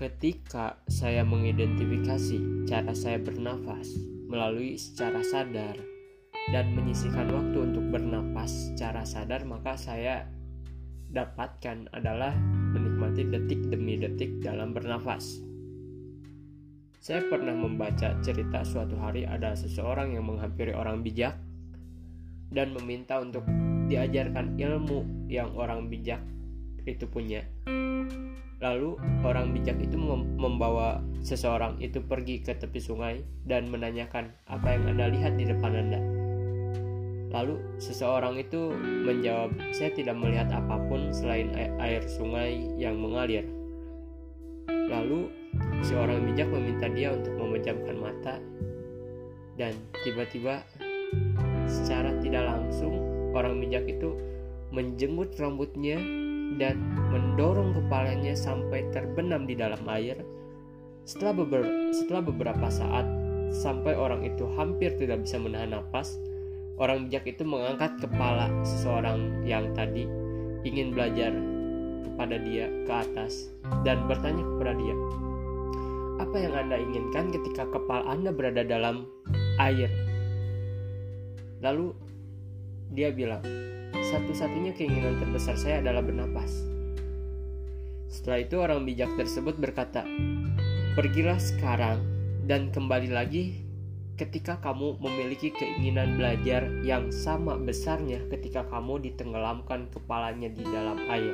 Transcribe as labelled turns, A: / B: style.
A: ketika saya mengidentifikasi cara saya bernafas melalui secara sadar dan menyisihkan waktu untuk bernapas secara sadar maka saya dapatkan adalah menikmati detik demi detik dalam bernafas. Saya pernah membaca cerita suatu hari ada seseorang yang menghampiri orang bijak dan meminta untuk diajarkan ilmu yang orang bijak itu punya. Lalu orang bijak itu membawa seseorang itu pergi ke tepi sungai dan menanyakan apa yang Anda lihat di depan Anda. Lalu seseorang itu menjawab, "Saya tidak melihat apa pun selain air sungai yang mengalir." Lalu seorang bijak meminta dia untuk memejamkan mata dan tiba-tiba secara tidak langsung orang bijak itu menjenggut rambutnya dan mendorong kepalanya sampai terbenam di dalam air. Setelah, beber setelah beberapa saat, sampai orang itu hampir tidak bisa menahan napas, orang bijak itu mengangkat kepala seseorang yang tadi ingin belajar kepada dia ke atas dan bertanya kepada dia, "Apa yang Anda inginkan ketika kepala Anda berada dalam air?" Lalu dia bilang, satu-satunya keinginan terbesar saya adalah bernapas. Setelah itu orang bijak tersebut berkata, Pergilah sekarang dan kembali lagi ketika kamu memiliki keinginan belajar yang sama besarnya ketika kamu ditenggelamkan kepalanya di dalam air.